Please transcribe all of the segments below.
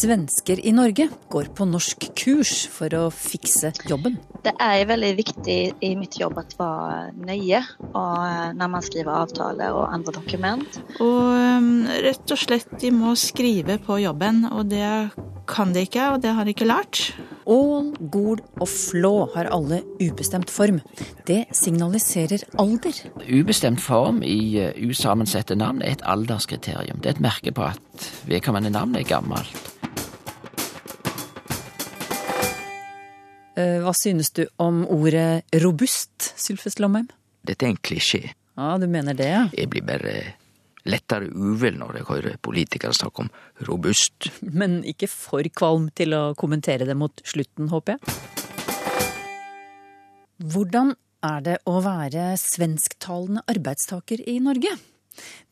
Svensker i Norge går på norsk kurs for å fikse jobben. Det er veldig viktig i mitt jobb å være nøye og når man skriver avtale og andre dokument. Og um, rett og slett, de må skrive på jobben, og det kan de ikke, og det har de ikke lært. Ål, gol og flå har alle ubestemt form. Det signaliserer alder. Ubestemt form i uh, usammensette navn er et alderskriterium. Det er et merke på at vedkommende navn er gammelt. Hva synes du om ordet robust, Sylfest Lomheim? Dette er en klisjé. Ja, du mener det, ja. Jeg blir bare lettere uvel når jeg hører politikere snakke om robust. Men ikke for kvalm til å kommentere det mot slutten, håper jeg. Hvordan er det å være svensktalende arbeidstaker i Norge?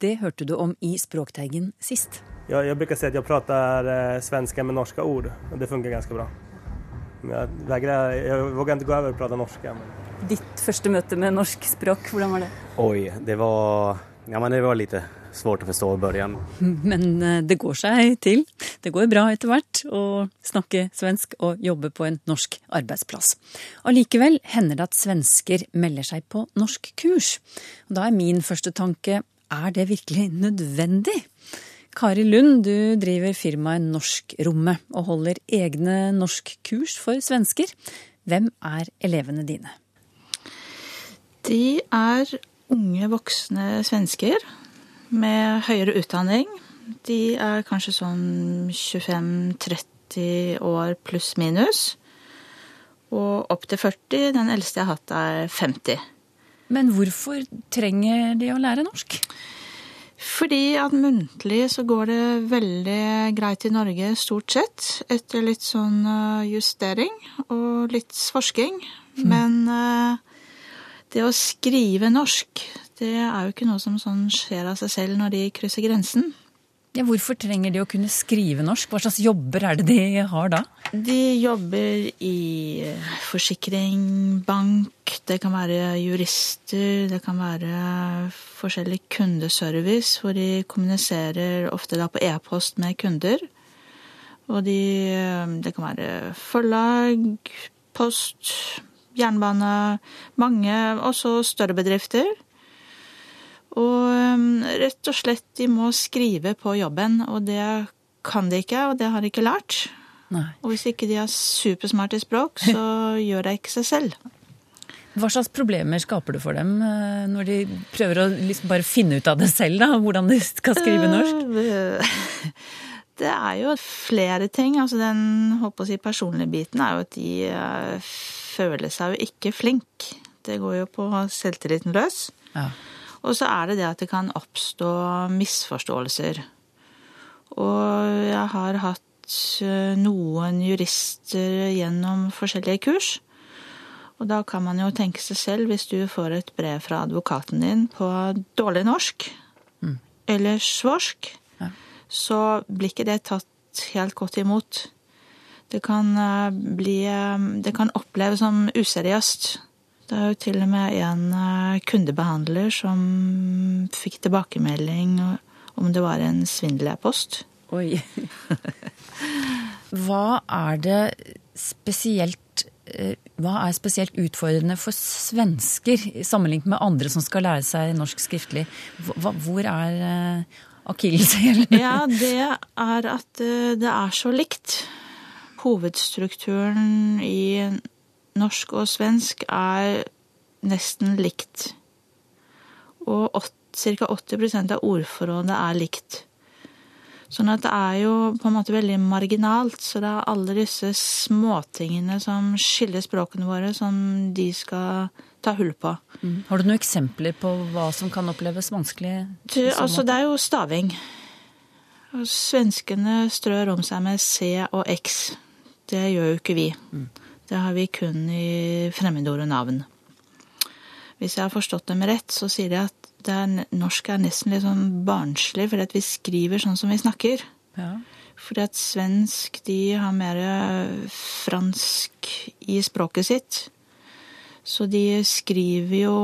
Det hørte du om i Språkteigen sist. Ja, jeg bruker säga att jag pratar eh, svenska med norske ord og det fungerer ganske bra. Men jag, jeg våger ikke inte gå over og prate norsk. Men... Ditt første møte med norsk språk, hvordan var det? Oi, det var, ja, men det var litt svårt å forstå i begynnelsen. Men eh, det går seg til. Det går bra etter hvert å snakke svensk og jobbe på en norsk arbeidsplass. Allikevel hender det at svensker melder seg på norsk kurs. Og da er min første tanke er det virkelig nødvendig? Kari Lund, du driver firmaet Norskrommet og holder egne norskkurs for svensker. Hvem er elevene dine? De er unge voksne svensker med høyere utdanning. De er kanskje sånn 25-30 år pluss minus. Og opp til 40. Den eldste jeg har hatt, er 50. Men hvorfor trenger de å lære norsk? Fordi at muntlig så går det veldig greit i Norge stort sett. Etter litt sånn eh, justering og litt forsking. Men eh, det å skrive norsk, det er jo ikke noe som sånn skjer av seg selv når de krysser grensen. Ja, hvorfor trenger de å kunne skrive norsk? Hva slags jobber er det de har da? De jobber i forsikring, bank, det kan være jurister, det kan være forskjellig kundeservice, hvor de kommuniserer ofte da på e-post med kunder. Og de, det kan være forlag, post, jernbane, mange, også større bedrifter. Og um, rett og slett, de må skrive på jobben, og det kan de ikke, og det har de ikke lært. Nei. Og hvis ikke de er supersmarte i språk, så gjør de ikke seg selv. Hva slags problemer skaper du for dem eh, når de prøver å liksom bare finne ut av det selv, da? Hvordan de skal skrive norsk? Eh, Det er jo flere ting. Altså den håper å si, personlige biten er jo at de eh, føler seg jo ikke flink. Det går jo på selvtilliten løs. Ja. Og så er det det at det kan oppstå misforståelser. Og jeg har hatt eh, noen jurister gjennom forskjellige kurs. Og da kan man jo tenke seg selv, hvis du får et brev fra advokaten din på dårlig norsk eller svorsk, Ja. så blir ikke det tatt helt godt imot. Det kan eh, bli eh, Det kan oppleves som useriøst. Det er jo til og med en eh, kundebehandler som fikk tilbakemelding om det var en svindel-e-post. Oi. Hva er det spesielt eh, Hva er spesielt utfordrende for svensker sammenlignet med andre som skal lære seg norsk skriftlig? Hvor er uh, akilleshælen? Ja, det er at eh, det er så likt. Hovedstrukturen i norsk og svensk er nesten likt. Og ca. 80% av ordforrådet er likt. Sånn at det er jo på en måte veldig marginalt. Så det er alle disse småtingene som skiller språkene våre, som de skal ta hull på. Har du noen eksempler på hva som kan oppleves vanskelig? Du, altså, det er jo staving. Og Svenskene strør om seg med C og X. Det gjør jo ikke vi. Det har vi kun i fremmedord og navn. Hvis jeg har forstått dem rett, så sier de at det er, norsk er nesten litt sånn barnslig, fordi at vi skriver sånn som vi snakker. Ja. Fordi at svensk, de har mer fransk i språket sitt. Så de skriver jo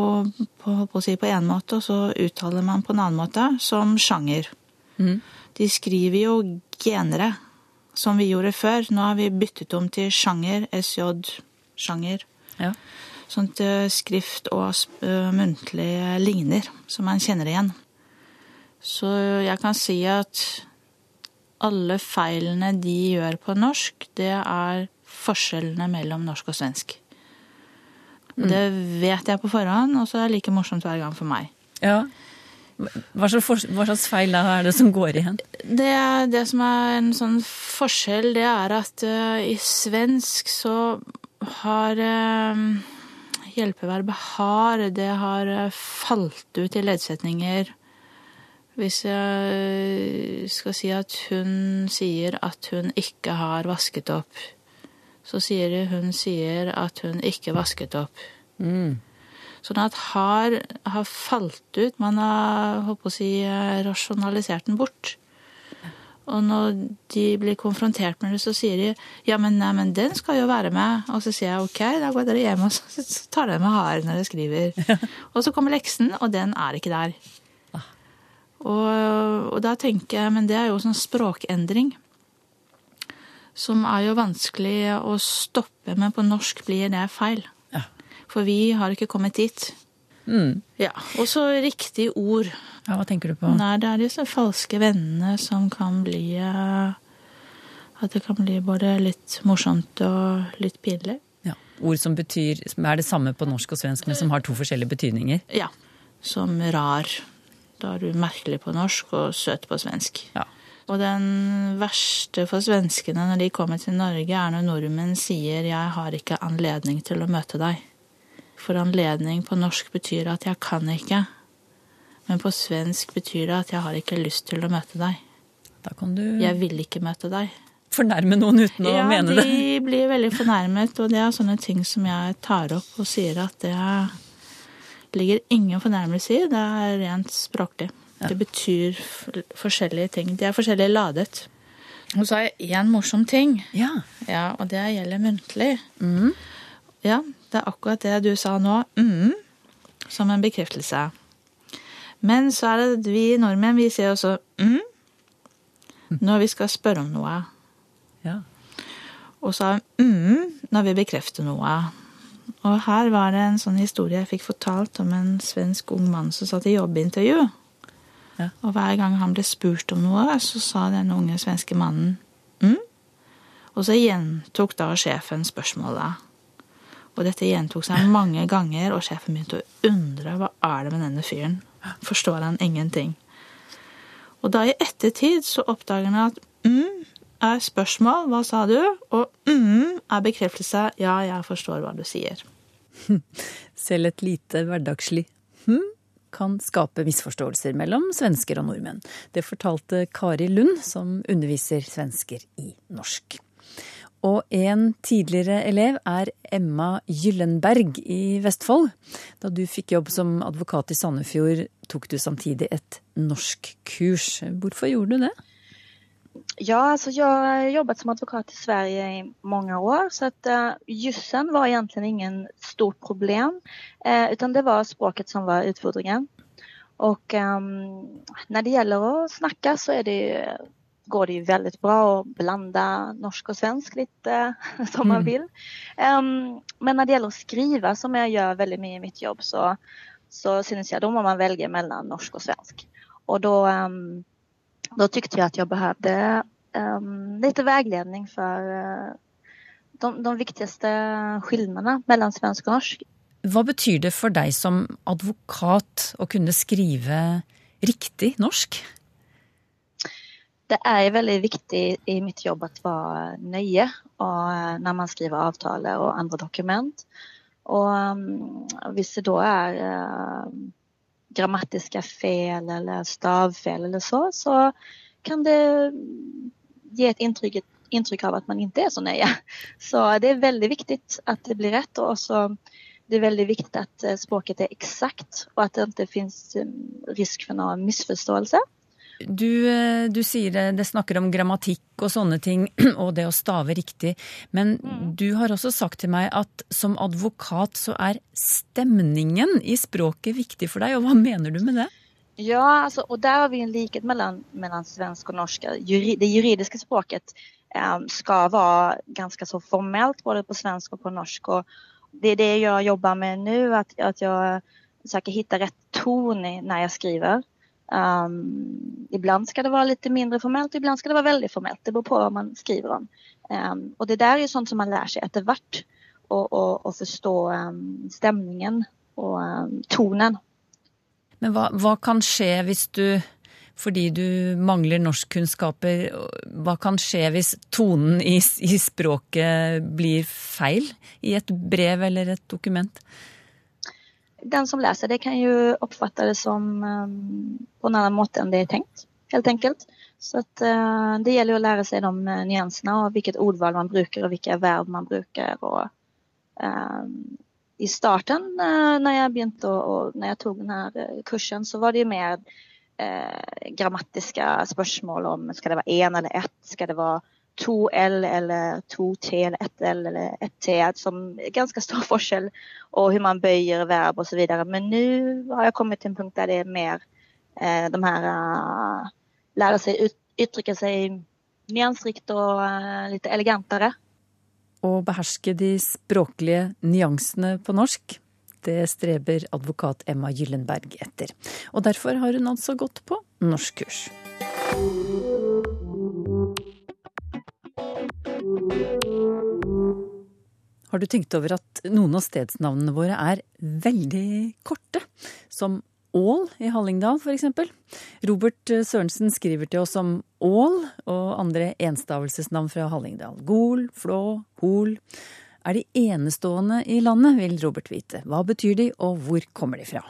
på, på si, på en måte, og så uttaler man på en annen måte, som sjanger. Mm. De skriver jo genere, som vi gjorde før. Nå har vi byttet om til sjanger, SJ, sjanger. Ja. Sånn at eh, skrift og eh, muntlig ligner, som man kjenner igjen. Så jeg kan si at alle feilene de gjør på norsk, det er forskjellene mellom norsk og svensk. Og det vet jeg på forhånd, og så er det like morsomt hver gang for meg. ja. Hva slags, hva slags feil da er det som går igjen? Det, det som er en sånn forskjell, det er at uh, i svensk så har uh, hjelpeverbet har, det har eh, falt ut i leddsetninger. Hvis jeg skal si at hun sier at hun ikke har vasket opp, så sier hun sier at hun ikke vasket opp. Sånn at har har falt ut. Man har håper å si, eh, rasjonalisert den bort. Og når de blir konfrontert med det, så sier de ja, men, nei, men den skal jo være med. Og så sier jeg ok, da går dere hjem og så så tar dere med haren når dere skriver. og så kommer leksen, og den er ikke der. Og, og da tenker jeg, men det er jo sånn språkendring. Som er jo vanskelig å stoppe, men på norsk blir det feil. For vi har ikke kommet dit. Mm. Ja, Og så riktig ord. Ja, hva tenker du på? Nei, det er disse falske vennene som kan bli eh, At det kan bli både litt morsomt og litt pinlig. Ja. Ord som, betyr, som er det samme på norsk og svensk, men som har to forskjellige betydninger. Ja. Som rar. Da er du merkelig på norsk og søt på svensk. Ja. Og den verste for svenskene når de kommer til Norge, er når nordmenn sier 'jeg har ikke anledning til å møte deg'. For anledning på norsk betyr at 'jeg kan ikke'. Men på svensk betyr det at 'jeg har ikke lyst til å møte deg'. Da kan du Jeg vil ikke møte deg. fornærme noen uten å ja, mene de blir veldig fornærmet, og det er sånne ting som jeg tar opp og sier at det ligger ingen fornærmelse i, det er rent språklig. Det betyr forskjellige ting. De er forskjellig ladet. Og så har jeg én morsom ting, Ja. ja, og det gjelder muntlig. Ja, det er akkurat det du sa nå, mm, som en bekreftelse. Men så er det vi nordmenn, vi sier også mm, når vi skal spørre om noe. ja. Og så mm, når vi bekrefter noe. Og her var det en sånn historie jeg fikk fortalt om en svensk ung mann som satt i jobbintervju. Ja. Og hver gang han ble spurt om noe, så sa den unge svenske mannen mm. Og så gjentok da sjefen spørsmålet. Og dette gjentok seg mange ganger, og sjefen begynte å undre hva er det med denne fyren. Forstår han ingenting? Og da i ettertid så oppdager han at mm er spørsmål, hva sa du? Og mm er bekreftelse, ja, jeg forstår hva du sier. Selv et lite hverdagslig hm kan skape misforståelser mellom svensker og nordmenn. Det fortalte Kari Lund, som underviser svensker i norsk. Og en tidligere elev er Emma Gyllenberg i Vestfold. Da du fikk jobb som advokat i Sandefjord, tok du samtidig et norskkurs. Hvorfor gjorde du det? Ja, altså jeg har jobbet som advokat i Sverige i mange år så at uh, jussen var egentlig ingen stort problem Uh, utan det var språket som var utfordringen. Og um, når det gjelder å snakke, så er det ju, går det ju väldigt bra att blanda norsk och svensk lite som man vil. vill. Ehm, men när det gäller att skriva som jag gör väldigt mycket i mitt jobb så, så synes jag då må man välja mellan norsk och svensk. Och då um, då tyckte jag att jag behövde ehm, lite vägledning för eh, de, de viktigaste skillnaderna mellan svensk och norsk. Hva betyr det for deg som advokat å kunne skrive riktig norsk? Det er veldig viktig i mitt jobb å være nøye når eh, man skriver avtale og andre dokument. Och um, hvis det da er grammatiske feil eller stavfel eller så, så kan det ge et inntrykk, inntrykk, av at man ikke er så nøye. Så det er veldig viktig at det blir rett. Og også det er veldig viktig att eh, språket er exakt og at det ikke finnes eh, risk for noen misforståelse. Du, eh, du, sier det, snakker om grammatikk og sånne ting, og det å stave riktig. Men mm. du har også sagt til meg at som advokat så er stemningen i språket viktig for deg, og hva mener du med det? Ja, altså, og der har vi en likhet mellom, mellom svensk og norsk. Det juridiske språket eh, skal være ganske så formelt både på svensk og på norsk. og det er det jeg jobber med nå, at, at jeg søker å finne rett ton når jeg skriver. Um, ibland ska det vara lite mindre formellt, ibland ska det vara väldigt formellt. Det beror på vad man skriver om. Um, och det där är sånt som man lär sig etter hvert. Och, och, och förstå um, stämningen och tonen. Men hva, hva kan skje hvis du fordi du mangler norskkunnskaper. Hva kan skje hvis tonen i, i, språket blir feil i et brev eller et dokument? Den som leser det, kan jo oppfatte det som um, på en annen måte enn det er tenkt. helt enkelt. Så at, uh, det gjelder å lære seg de uh, nyansene og hvilket ordvalg man bruker og hvilke verb man bruker. Og, um, I starten, når jeg begynte å, og når jeg tok denne kursen, så var det jo mer eh, grammatiske spørsmål om skal det være én eller ett, skal det være to L eller to T eller ett L eller ett T. Som er ganske stor forskjell, og hvordan man bøyer verb osv. Men nå har jeg kommet til en punkt der det er mer eh, de her uh, Lære seg ut, uttrykke seg nyansrikt og uh, litt elegantere. Å beherske de språklige nyansene på norsk, det streber advokat Emma Gyllenberg etter. Og derfor har hun altså gått på norskkurs. Har du tenkt over at noen av stedsnavnene våre er veldig korte? Som Ål i Hallingdal, f.eks. Robert Sørensen skriver til oss om Ål og andre enstavelsesnavn fra Hallingdal. Gol, Flå, Hol er de enestående i landet, vil Robert vite. Hva betyr de, og hvor kommer de fra?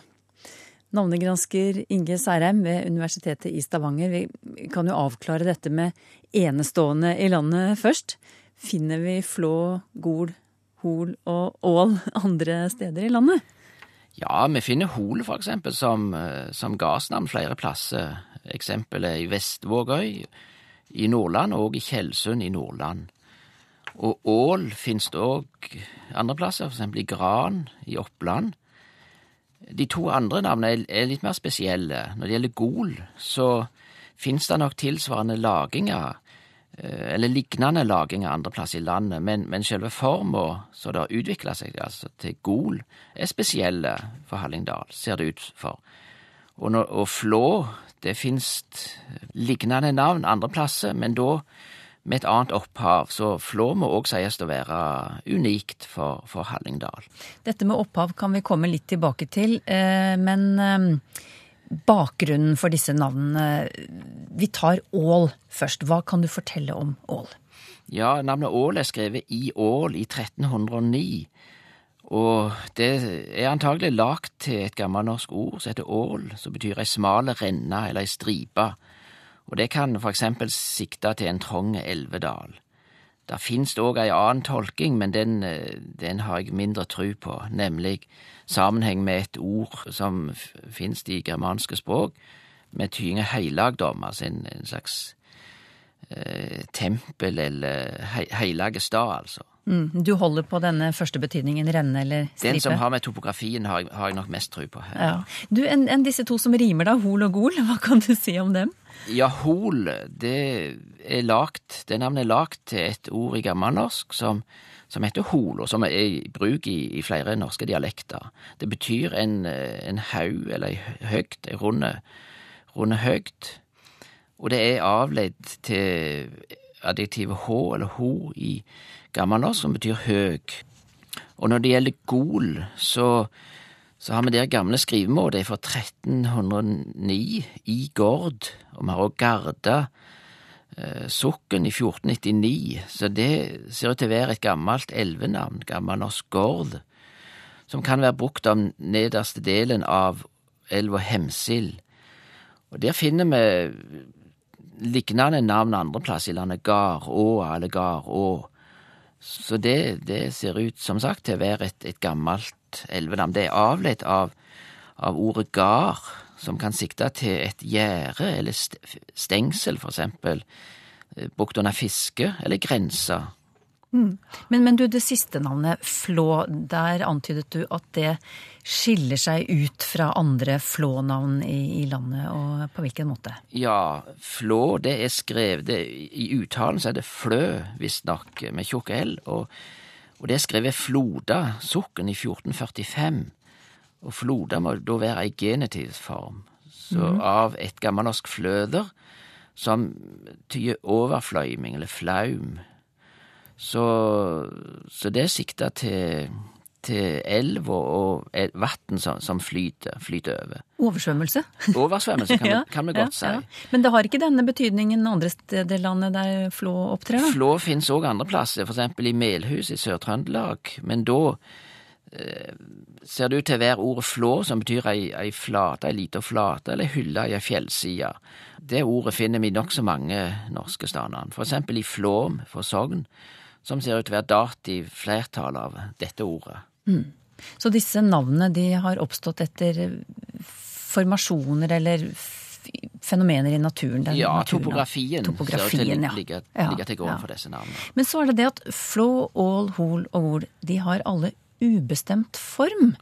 Navnegransker Inge Særheim ved Universitetet i Stavanger, vi kan jo avklare dette med enestående i landet først. Finner vi Flå, Gol, Hol og Ål andre steder i landet? Ja, vi finner Hol for eksempel som, eh, som gardsnavn flere plasser. Eksempelet i Vestvågøy i Nordland og i Tjeldsund i Nordland. Og ål finnes det òg andre plasser, f.eks. i Gran i Oppland. De to andre navnene er litt mer spesielle. Når det gjelder Gol, så finnes det nok tilsvarende laginger, eller lignende laging andreplass i landet, men, men selve forma som det har utvikla seg altså til Gol, er spesielle for Hallingdal, ser det ut for. Og, når, og Flå, det finnes lignende navn andre plasser, men da med et annet opphav, så Flå må òg sies å være unikt for, for, Hallingdal. Dette med opphav kan vi komme litt tilbake til, eh, men eh, bakgrunnen for disse navnene Vi tar Ål først. Hva kan du fortelle om Ål? Ja, navnet Ål er skrevet i Ål i 1309. Og det er antagelig lagt til et gammelnorsk ord som heter ål, som betyr ei smale renne eller ei stripe og det kan for eksempel sikte til en trang elvedal. Det finnes òg ei annen tolking, men den, eh, den, har jeg mindre tru på, nemlig sammenheng med et ord som finnes i germanske språk, med tydinga heilagdom, altså en, en slags eh, tempel eller he, heilage stad, altså. Mm, du holder på denne første betydningen, renne eller stripe? Den som har med topografien, har jeg, har jeg nok mest tro på. Her. Ja. Du, Enn en disse to som rimer, da, hol og gol, hva kan du si om dem? Ja, hol, det er lagt, det navnet er lagt til et ord i gammelnorsk som, som heter hol, og som er i bruk i, i flere norske dialekter. Det betyr en, en haug, eller ei høgt, ei runde, runde høgt. Og det er avleid til adjektivet h eller ho i gammelnorsk, som betyr høg. Og når det gjelder gol, så så har vi der gamle skrivemålet fra 1309 i Gord, og vi har òg Garda eh, Sukken i 1499, så det ser ut til å være et gammelt elvenavn, gammelnorsk Gord, som kan være brukt om nederste delen av elva Hemsil. Og der finner vi lignende navn andreplass i landet. Garåa eller Garå. Så det, det, ser ut, som sagt, til å være et, et gammelt elvenavn. Det er avledt av, av ordet gard, som kan sikte til et gjerde eller stengsel, for eksempel, brukt under fiske, eller grensa. Mm. Men, men, du, det siste navnet, Flå, der antydet du at det skiller seg ut fra andre Flå-navn i, i, landet, og på hvilken måte? Ja, Flå, det er skrevet det, I uttalen så er det Flø, visstnok, med tjukk L, og, og, det er skrevet Floda, Sukken i 1445. Og Floda må da være ei genitivform, så mm. av et gammelnorsk fløder, som tyder overfløyming, eller flaum. Så, så det sikter til, til elv og, og vann som, som, flyter, flyter over. Oversvømmelse? Oversvømmelse kan, ja, kan vi godt ja, si. Men det har ikke denne betydningen andre steder i landet der flå opptrer? da? Flå finnes òg andre plasser, f.eks. i Melhus i Sør-Trøndelag. Men da eh, ser det ut til å være ordet flå, som betyr ei, ei flate, ei lita flate, eller hylle i ei fjellside. Det ordet finner vi i nokså mange norske steder. For eksempel i Flåm for Sogn som ser ut til å være dativ flertall av dette ordet. Mm. Så disse navnene de har oppstått etter formasjoner eller fenomener i naturen? ja, naturen, topografien, topografien ja. ligger, ligger til grunn for disse navnene. Men så er det det at flå, ål, hol og ol, de har alle ubestemt form.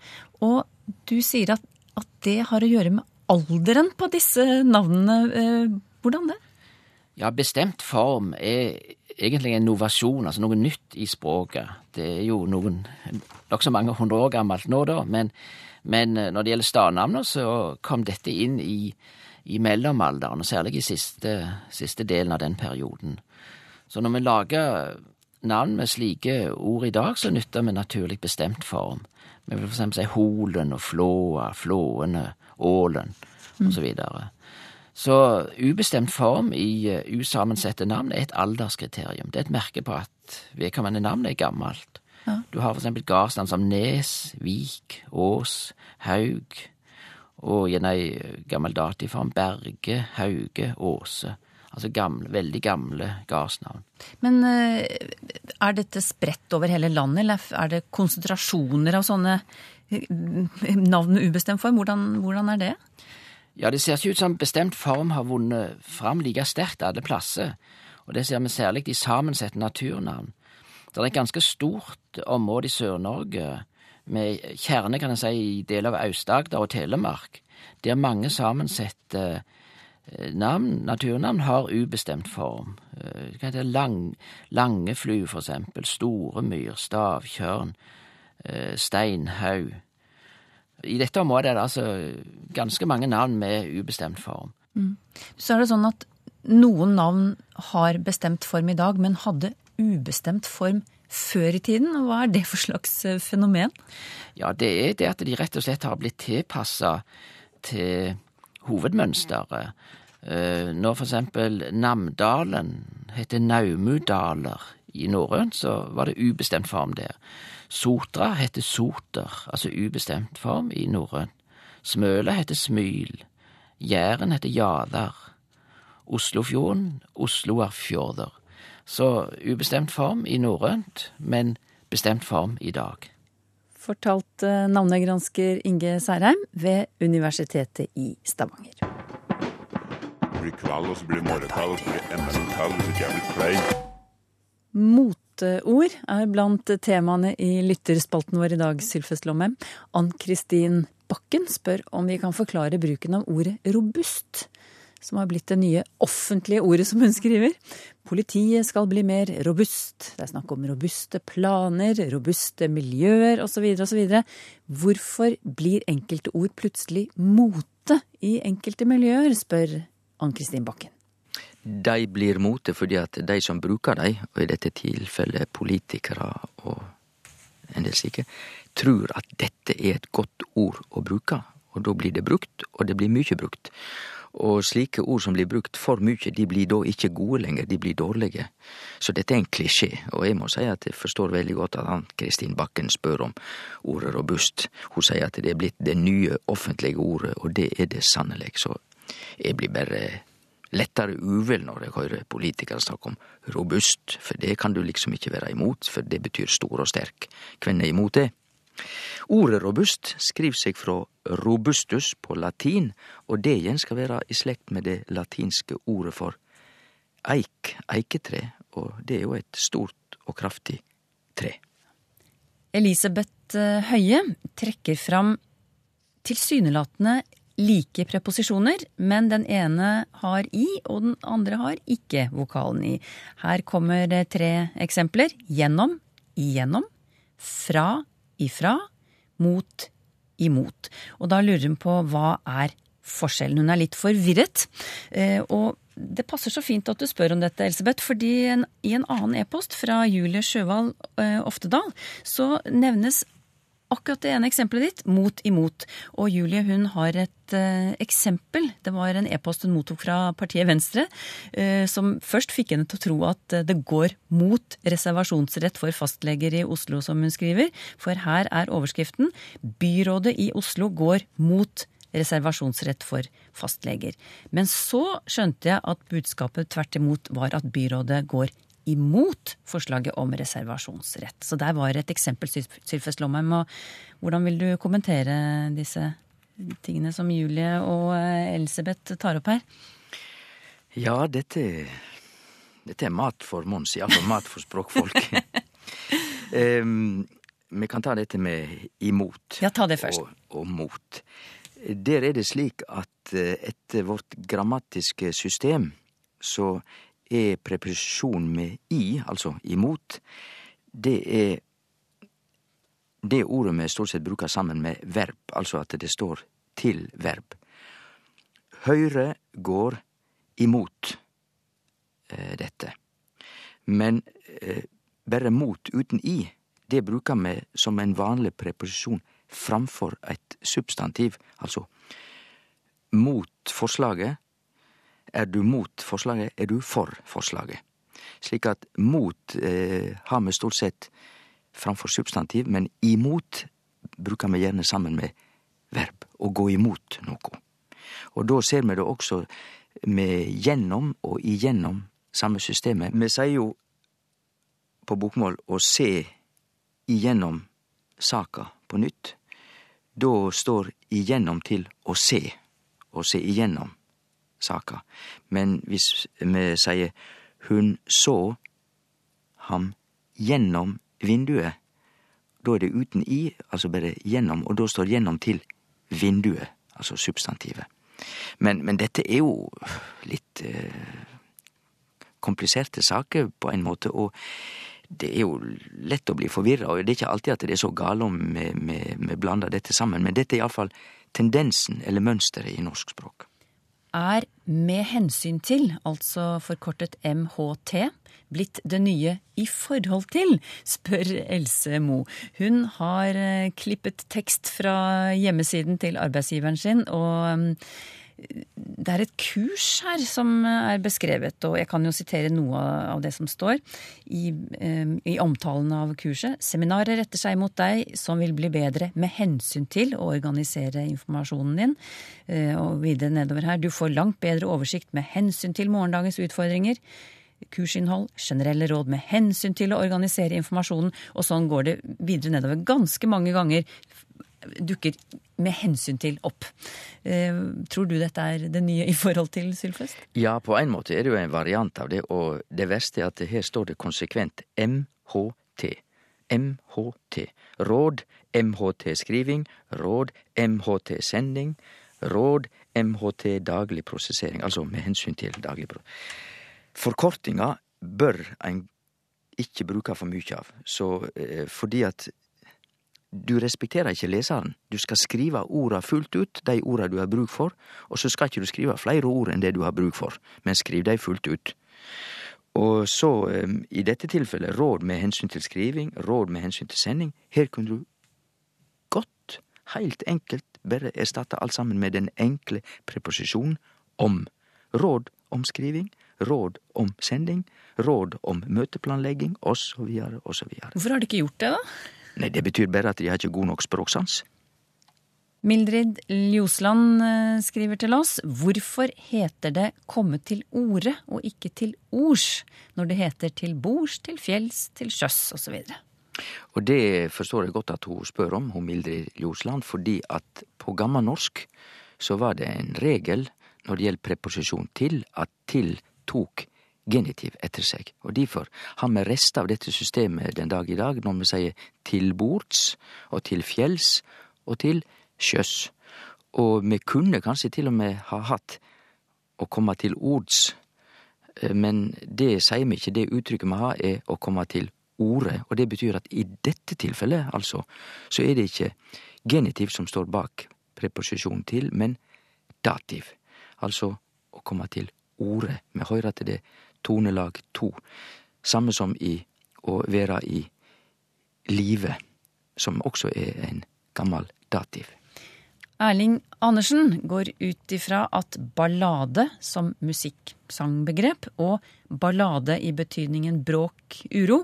Og du sier at, at det har å gjøre med alderen på disse navnene. Eh, hvordan det? Ja, bestemt form er egentlig en novasjon, altså noe nytt i språket. Det er jo noen nokså mange hundre år gammelt nå, da, men, men eh, når det gjelder stadnavnene, så kom dette inn i, i mellomalderen, og særlig i siste, siste, delen av den perioden. Så når vi lager navn med slike ord i dag, så nytter vi naturlig bestemt form. Vi vil for eksempel si Holen og Flåa, Flåene, Ålen osv. Mm. Så ubestemt form i uh, usammensette navn er et alderskriterium. Det er et merke på at vedkommende navn er gammelt. Ja. Du har for eksempel gardsnavn som Nes, Vik, Ås, Haug, og i gammel datiform Berge, Hauge, Åse. Altså gamle, veldig gamle gardsnavn. Men uh, er dette spredt over hele landet, eller er det konsentrasjoner av sånne eh, navn med ubestemt form? Hvordan, hvordan er det? Ja, det ser ikke ut som bestemt form har vunnet fram like sterkt alle plasser, og det ser vi særlig i sammensatte naturnavn. Det er et ganske stort område i Sør-Norge, med kjerne, kan jeg si, i deler av Aust-Agder og Telemark, der mange sammensatte eh, navn, naturnavn, har ubestemt form. Eh, hva heter lang, Langeflu, for eksempel, Storemyr, Stavtjørn, eh, Steinhaug. I dette området er det altså ganske mange navn med ubestemt form. Mm. Så er det sånn at noen navn har bestemt form i dag, men hadde ubestemt form før i tiden. Hva er det for slags eh, fenomen? Ja, det er det at de rett og slett har blitt tilpassa til hovedmønsteret. Eh, når eksempel Namdalen heter Naumudaler i norrønt, så var det ubestemt form der. Sotra heter soter, altså ubestemt form i norrønt. Smøla heter smyl. Jæren heter jadar. Oslofjorden, Osloarfjorder. Så ubestemt form i norrønt, men bestemt form i dag. Fortalt navnegransker Inge Særheim ved Universitetet i Stavanger. Det blir kveld, og så blir det morgenkveld, og så blir det enda en kveld hvis ikke jeg blir klein. Moteord er blant temaene i lytterspalten vår i dag, Sylfest Lomme. Ann-Kristin Bakken spør om vi kan forklare bruken av ordet robust, som har blitt det nye offentlige ordet som hun skriver. Politiet skal bli mer robust. Det er snakk om robuste planer, robuste miljøer osv. osv. Hvorfor blir enkelte ord plutselig mote i enkelte miljøer, spør Ann-Kristin Bakken de blir mote fordi at de som bruker dem, og i dette tilfellet politikere og en del slike, tror at dette er et godt ord å bruke. Og da blir det brukt, og det blir mye brukt. Og slike ord som blir brukt for mye, de blir da ikke gode lenger, de blir dårlige. Så dette er en klisjé, og jeg må si at jeg forstår veldig godt at han Kristin Bakken spør om ordet robust. Hun sier at det er blitt det nye offentlige ordet, og det er det sannelig. Så jeg blir bare lettere uvel når jeg hører politikere snakke om robust, for det kan du liksom ikke være imot, for det betyr stor og sterk. Hvem er imot det? Ordet robust skriver seg fra robustus på latin, og det igjen skal være i slekt med det latinske ordet for eik, eiketre, og det er jo et stort og kraftig tre. Elisabeth eh, Høie trekker fram tilsynelatende like preposisjoner, men den ene har i, og den andre har ikke vokalen i. Her kommer tre eksempler. Gjennom, igjennom, fra, ifra, mot, imot. Og da lurer hun på hva er forskjellen. Hun er litt forvirret. Eh, og det passer så fint at du spør om dette, Elisabeth, fordi en, i en annen e-post fra Julie Sjøvald eh, Oftedal så nevnes akkurat det ene eksempelet ditt, mot imot. Og Julie hun har et eh, eksempel. Det var en e-post hun mottok fra partiet Venstre, eh, som først fikk henne til å tro at uh, det går mot reservasjonsrett for fastleger i Oslo, som hun skriver. For her er overskriften 'Byrådet i Oslo går mot reservasjonsrett for fastleger'. Men så skjønte jeg at budskapet tvert imot var at byrådet går imot forslaget om reservasjonsrett. Så der var et eksempel, Sylfest Lomheim. Og hvordan vil du kommentere disse tingene som Julie og eh, Elisabeth tar opp her? Ja, dette, dette er mat for Mons, iallfall mat for språkfolk. um, vi kan ta dette med imot. Ja, ta det først. Og, og mot. Der er det slik at eh, etter vårt grammatiske system så er preposisjon med i, altså imot, det er det ordet vi stort sett bruker sammen med verb, altså at det står til verb. Høyre går imot eh, dette. Men eh, bare mot uten i, det bruker vi som en vanlig preposisjon framfor et substantiv, altså mot forslaget er du mot forslaget, er du for forslaget. Slik at mot eh, har vi stort sett framfor substantiv, men imot bruker vi gjerne sammen med verb. Å gå imot noe. Og da ser vi det også med gjennom og igjennom samme systemet. Vi sier jo på bokmål å se igjennom saka på nytt. Da står igjennom til å se, å se igjennom saka. Men hvis vi sier hun så ham gjennom vinduet, da er det uten i, altså bare gjennom, og da står gjennom til vinduet, altså substantivet. Men, men dette er jo litt eh, kompliserte saker på en måte, og det er jo lett å bli forvirra, og det er ikke alltid at det er så gale om vi blander dette sammen, men dette er iallfall tendensen eller mønsteret i norsk språk er med hensyn til, altså forkortet MHT, blitt det nye i forhold til, spør Else Mo. Hun har eh, klippet tekst fra hjemmesiden til arbeidsgiveren sin, og mm, det er et kurs her som er beskrevet, og jeg kan jo sitere noe av det som står i, eh, i, omtalen av kurset. Seminaret retter seg mot deg som vil bli bedre med hensyn til å organisere informasjonen din. Eh, og videre nedover her. Du får langt bedre oversikt med hensyn til morgendagens utfordringer. Kursinnhold, generelle råd med hensyn til å organisere informasjonen, og sånn går det videre nedover ganske mange ganger dukker med hensyn til opp. Eh, tror du dette er det nye i forhold til Sylfest? Ja, på en måte er det jo en variant av det, og det verste er at her står det konsekvent MHT. MHT. Råd, MHT-skriving, råd, MHT-sending, råd, MHT daglig prosessering. Altså med hensyn til daglig prosessering. Forkortinga bør ein ikke bruke for mye av, så eh, fordi at du respekterer ikke leseren. Du skal skrive orda fullt ut, de orda du har bruk for, og så skal ikke du skrive flere ord enn det du har bruk for, men skriv de fullt ut. Og så, um, i dette tilfellet, råd med hensyn til skriving, råd med hensyn til sending. Her kunne du godt, heilt enkelt, bare erstatte alt sammen med den enkle preposisjonen om. Råd om skriving, råd om sending, råd om møteplanlegging, osv., osv. Hvorfor har de ikke gjort det, da? Nei, det betyr bare at de har ikke god nok språksans. Mildrid Ljosland eh, skriver til oss hvorfor heter det 'komme til orde' og ikke 'til ords', når det heter 'til bords', 'til fjells', 'til sjøs' osv.? Og det forstår jeg godt at hun spør om, hun Mildrid Ljosland, fordi at på gammelnorsk så var det en regel når det gjelder preposisjon til, at til tok genitiv etter seg. Og difor har me rester av dette systemet den dag i dag når vi sier til bords og til fjells og til sjøs. Og vi kunne kanskje til og med ha hatt å komme til ords, eh, men det sier vi ikke. Det uttrykket vi har, er å komme til ordet, Og det betyr at i dette tilfellet, altså, så er det ikke genitiv som står bak preposisjon til, men dativ. Altså å komme til ordet. Vi hører at det tonelag to. Samme som i å være i live, som også er en gammel dativ. Erling Andersen går ut ifra at ballade som musikksangbegrep og ballade i betydningen bråk, uro,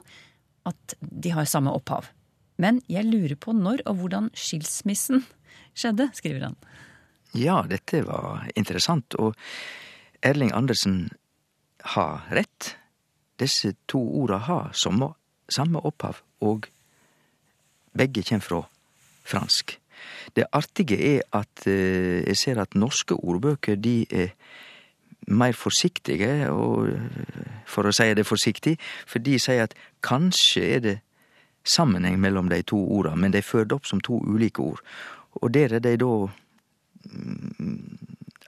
at de har samme opphav. Men jeg lurer på når og hvordan skilsmissen skjedde, skriver han. Ja, dette var interessant, og Erling Andersen har rett. Disse to orda har samme, opphav, og begge kjem fra fransk. Det artige er at eh, jeg ser at norske ordbøker de er meir forsiktige, og for å si det forsiktig, for de sier at kanskje er det sammenheng mellom de to orda, men de fører det opp som to ulike ord. Og der er de da mm,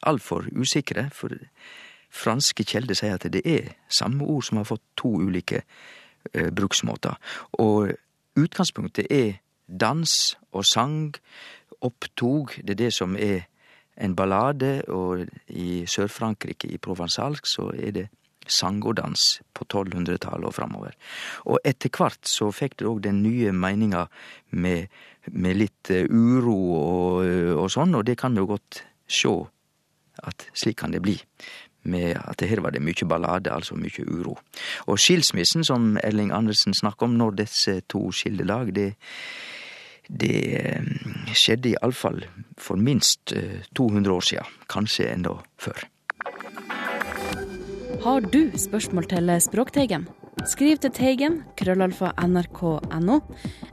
altfor usikre, for franske kjelder sier at det er samme ord som har fått to ulike eh, bruksmåter. Og utgangspunktet er dans og sang, opptog, det er det som er en ballade, og i Sør-Frankrike, i provensalsk, så er det sang og dans på 1200-tallet og framover. Og etter hvert så fikk det òg den nye meninga med, med, litt eh, uro og, og, sånn, og det kan vi jo godt sjå at slik kan det bli. Med at her var det mykje ballade, altså mykje uro. Og skilsmissen som Elling Andersen snakker om når disse to skilde lag, det det eh, skjedde iallfall for minst 200 eh, år sia, kanskje enda før. Har du spørsmål til Språkteigen? Skriv til Teigen, krøllalfa nrk.no,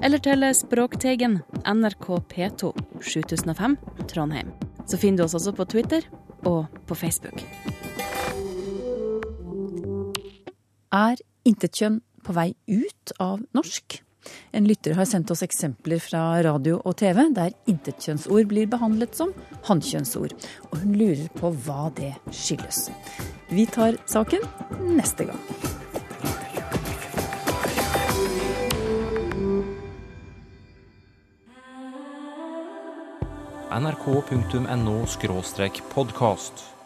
eller til Språkteigen, NRK P2, 7005, Trondheim. Så finner du oss også på Twitter og på Facebook. Er intetkjønn på vei ut av norsk? En lytter har sendt oss eksempler fra radio og TV der intetkjønnsord blir behandlet som hannkjønnsord, og hun lurer på hva det skyldes. Vi tar saken neste gang. nrk.no podkast.